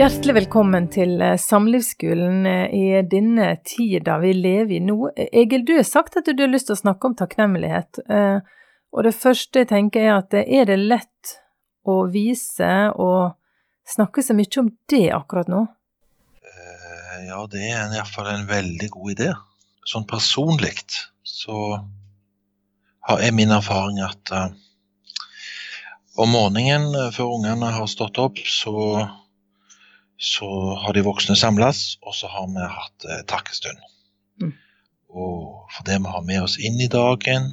Hjertelig velkommen til eh, Samlivsskolen eh, i denne tida vi lever i nå. Egil, du har sagt at du har lyst til å snakke om takknemlighet. Eh, og det første jeg tenker er at er det lett å vise og snakke så mye om det akkurat nå? Ja, det er iallfall en veldig god idé. Sånn personlig så jeg min erfaring at om morgenen før ungene har stått opp, så så har de voksne samles, og så har vi hatt eh, takkestund. Mm. Og for det vi har med oss inn i dagen,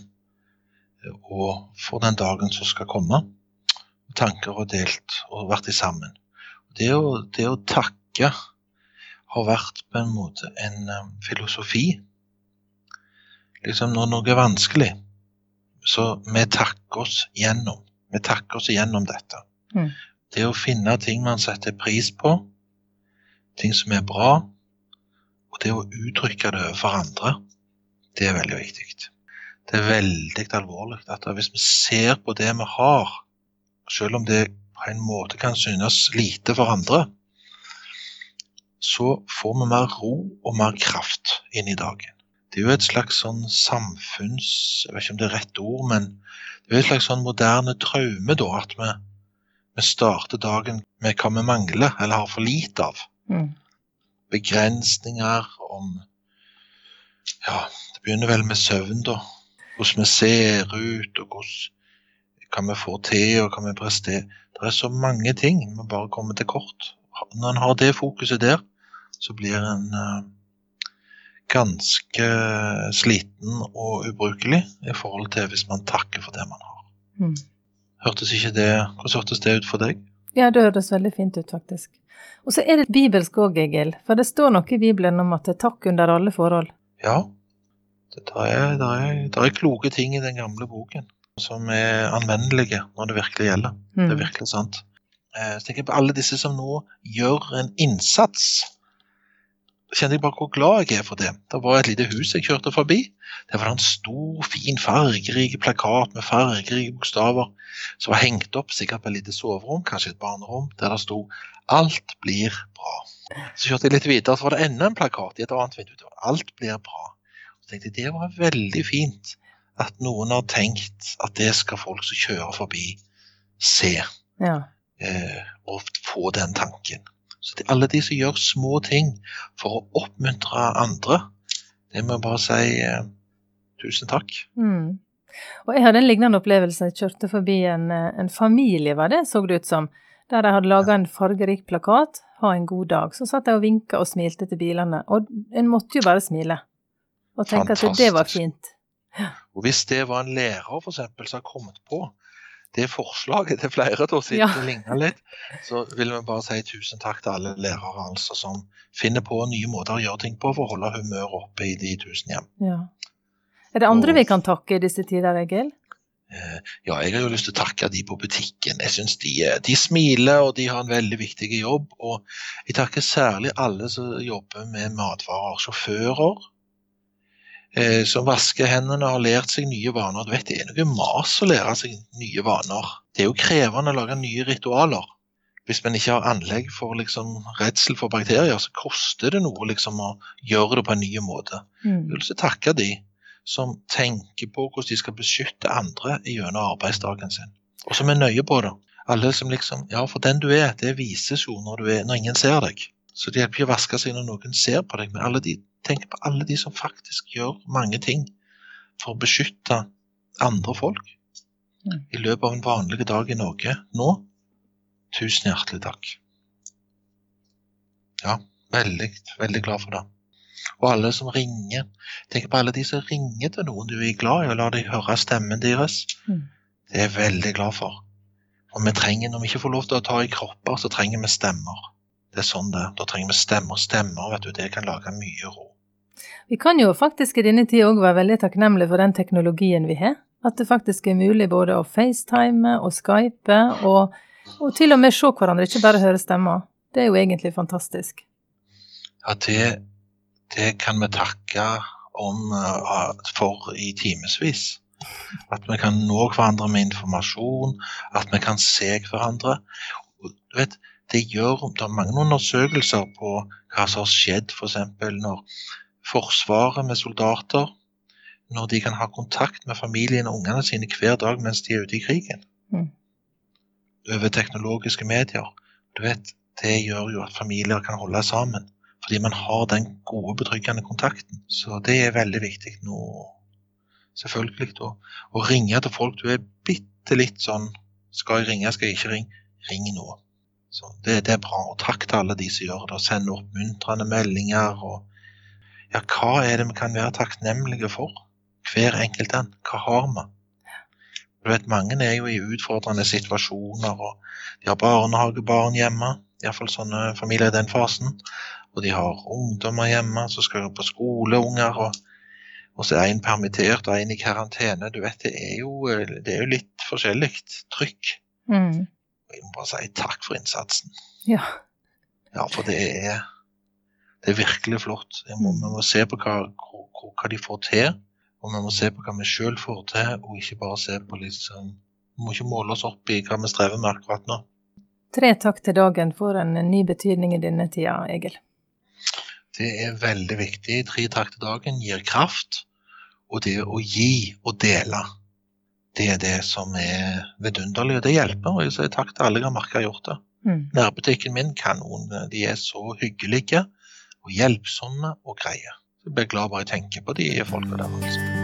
og for den dagen som skal komme. Tanker og delt og vært sammen. Det å, det å takke har vært på en måte en um, filosofi. Liksom når noe er vanskelig, så vi takker oss gjennom. Vi takker oss gjennom dette. Mm. Det å finne ting man setter pris på, ting som er bra, og det å uttrykke det overfor andre, det er veldig viktig. Det er veldig alvorlig at hvis vi ser på det vi har, selv om det på en måte kan synes lite for andre, så får vi mer ro og mer kraft inn i dagen. Det er jo et slags sånn samfunns... Jeg vet ikke om det er rett ord, men det er et slags sånn moderne traume, da, at vi, vi starter dagen med hva vi mangler eller har for lite av. Mm. Begrensninger om Ja, det begynner vel med søvn, da. Hvordan vi ser ut, og hvordan, hva vi får til, og hva vi presterer. Det er så mange ting vi bare kommer til kort. Når en har det fokuset der, så blir en uh, ganske sliten og ubrukelig i forhold til hvis man takker for det man har. Mm. Hørtes ikke det, Hvordan hørtes det ut for deg? Ja, det hørtes veldig fint ut, faktisk. Og så er det bibelsk òg, Egil, for det står noe i Bibelen om at det er takk under alle forhold. Ja, det er, det er, det er kloke ting i den gamle boken som er anvendelige når det virkelig gjelder. Mm. Det er mm. virkelig sant. Eh, så tenker jeg på alle disse som nå gjør en innsats. Kjenner jeg bare hvor glad jeg er for det. Det var et lite hus jeg kjørte forbi. Der var det en stor, fin, fargerik plakat med fargerike bokstaver som var hengt opp sikkert på et lite soverom, kanskje et barnerom, der det sto 'Alt blir bra'. Så kjørte jeg litt videre, så var det enda en plakat i et annet vindu. 'Alt blir bra'. Så tenkte jeg det var veldig fint at noen har tenkt at det skal folk som kjører forbi, se. Ja. Eh, og få den tanken. Så det, alle de som gjør små ting for å oppmuntre andre, det må jeg bare si eh, tusen takk. Mm. Og jeg hadde en lignende opplevelse. Jeg kjørte forbi en, eh, en familie, var det, så det ut som, der de hadde laga en fargerik plakat. Ha en god dag. Så satt jeg og vinka og smilte til bilene. Og en måtte jo bare smile. Og tenke Fantastisk. at det var fint. Ja. Og hvis det var en lærer for eksempel, som har kommet på det forslaget til flere til å sitte ja. og ligne litt, så vil vi bare si tusen takk til alle lærere altså, som finner på nye måter å gjøre ting på for å holde humøret oppe i de tusen hjem. Ja. Er det andre og, vi kan takke i disse tider, Egil? Eh, ja, jeg har jo lyst til å takke de på butikken. Jeg synes de, eh, de, smiler og de har en veldig viktig jobb. Og jeg takker særlig alle som jobber med matvarer. Sjåfører eh, som vasker hendene og har lært seg nye vaner. Du vet, Det er noe mas å lære seg nye vaner. Det er jo krevende å lage nye ritualer. Hvis man ikke har anlegg for liksom, redsel for bakterier, så koster det noe liksom, å gjøre det på en ny måte. Mm. Jeg vil så takke de som tenker på hvordan de skal beskytte andre gjennom arbeidsdagen sin. Og som er nøye på det. Alle som liksom Ja, for den du er, det vises jo når, er, når ingen ser deg. Så det hjelper ikke å vaske seg når noen ser på deg, men alle de, tenk på alle de som faktisk gjør mange ting for å beskytte andre folk mm. i løpet av en vanlig dag i Norge nå. Tusen hjertelig takk. Ja, veldig, veldig glad for det og alle som ringer. Tenk på alle de som ringer til noen du er glad i, og lar deg høre stemmen deres. Mm. Det er jeg veldig glad for. Og vi trenger, når vi ikke får lov til å ta i kropper, så trenger vi stemmer. Det er sånn det Da trenger vi stemmer. Stemmer, vet du, det kan lage mye ro. Vi kan jo faktisk i denne tida òg være veldig takknemlige for den teknologien vi har. At det faktisk er mulig både å facetime og skype, og, og til og med se hverandre, ikke bare høre stemmer. Det er jo egentlig fantastisk. Ja, det det kan vi takke om uh, for i timevis. At vi kan nå hverandre med informasjon, at vi kan se hverandre. Du vet, det gjør det er mange undersøkelser på hva som har skjedd f.eks. Når Forsvaret med soldater når de kan ha kontakt med familien og ungene sine hver dag mens de er ute i krigen. Mm. Over teknologiske medier. Du vet, Det gjør jo at familier kan holde sammen. Fordi man har den gode, betryggende kontakten. Så det er veldig viktig nå. Selvfølgelig. Å, å ringe til folk du er bitte litt sånn Skal jeg ringe, skal jeg ikke ringe? Ring nå. Så det, det, er bra. Og takk til alle de som gjør det. Og sender oppmuntrende meldinger. og ja, hva er det vi kan være takknemlige for? Hver enkelt en. Hva har vi? Du vet, Mange er jo i utfordrende situasjoner, og de har barnehagebarn hjemme. Iallfall sånne familier i den fasen. Og de har ungdommer hjemme som skal på skole, unger. Og, og så er en permittert og en i karantene. Du vet, det er jo, det er jo litt forskjellig trykk. Mm. Jeg må bare si takk for innsatsen. Ja. Ja, for det er, det er virkelig flott. Vi må se på hva, hva, hva de får til. Og vi må se på hva vi sjøl får til, og ikke bare se på liksom Vi må ikke måle oss opp i hva vi strever med akkurat nå. Tre takk til dagen får en ny betydning i denne tida, Egil. Det er veldig viktig. Tre takk til dagen gir kraft. Og det å gi og dele, det er det som er vidunderlig, og det hjelper. Og jeg sier takk til alle jeg har merka gjort det. Mm. Nærbutikken min, Kanon, de er så hyggelige og hjelpsomme og greie. Jeg blir glad bare jeg tenker på de folka der. altså.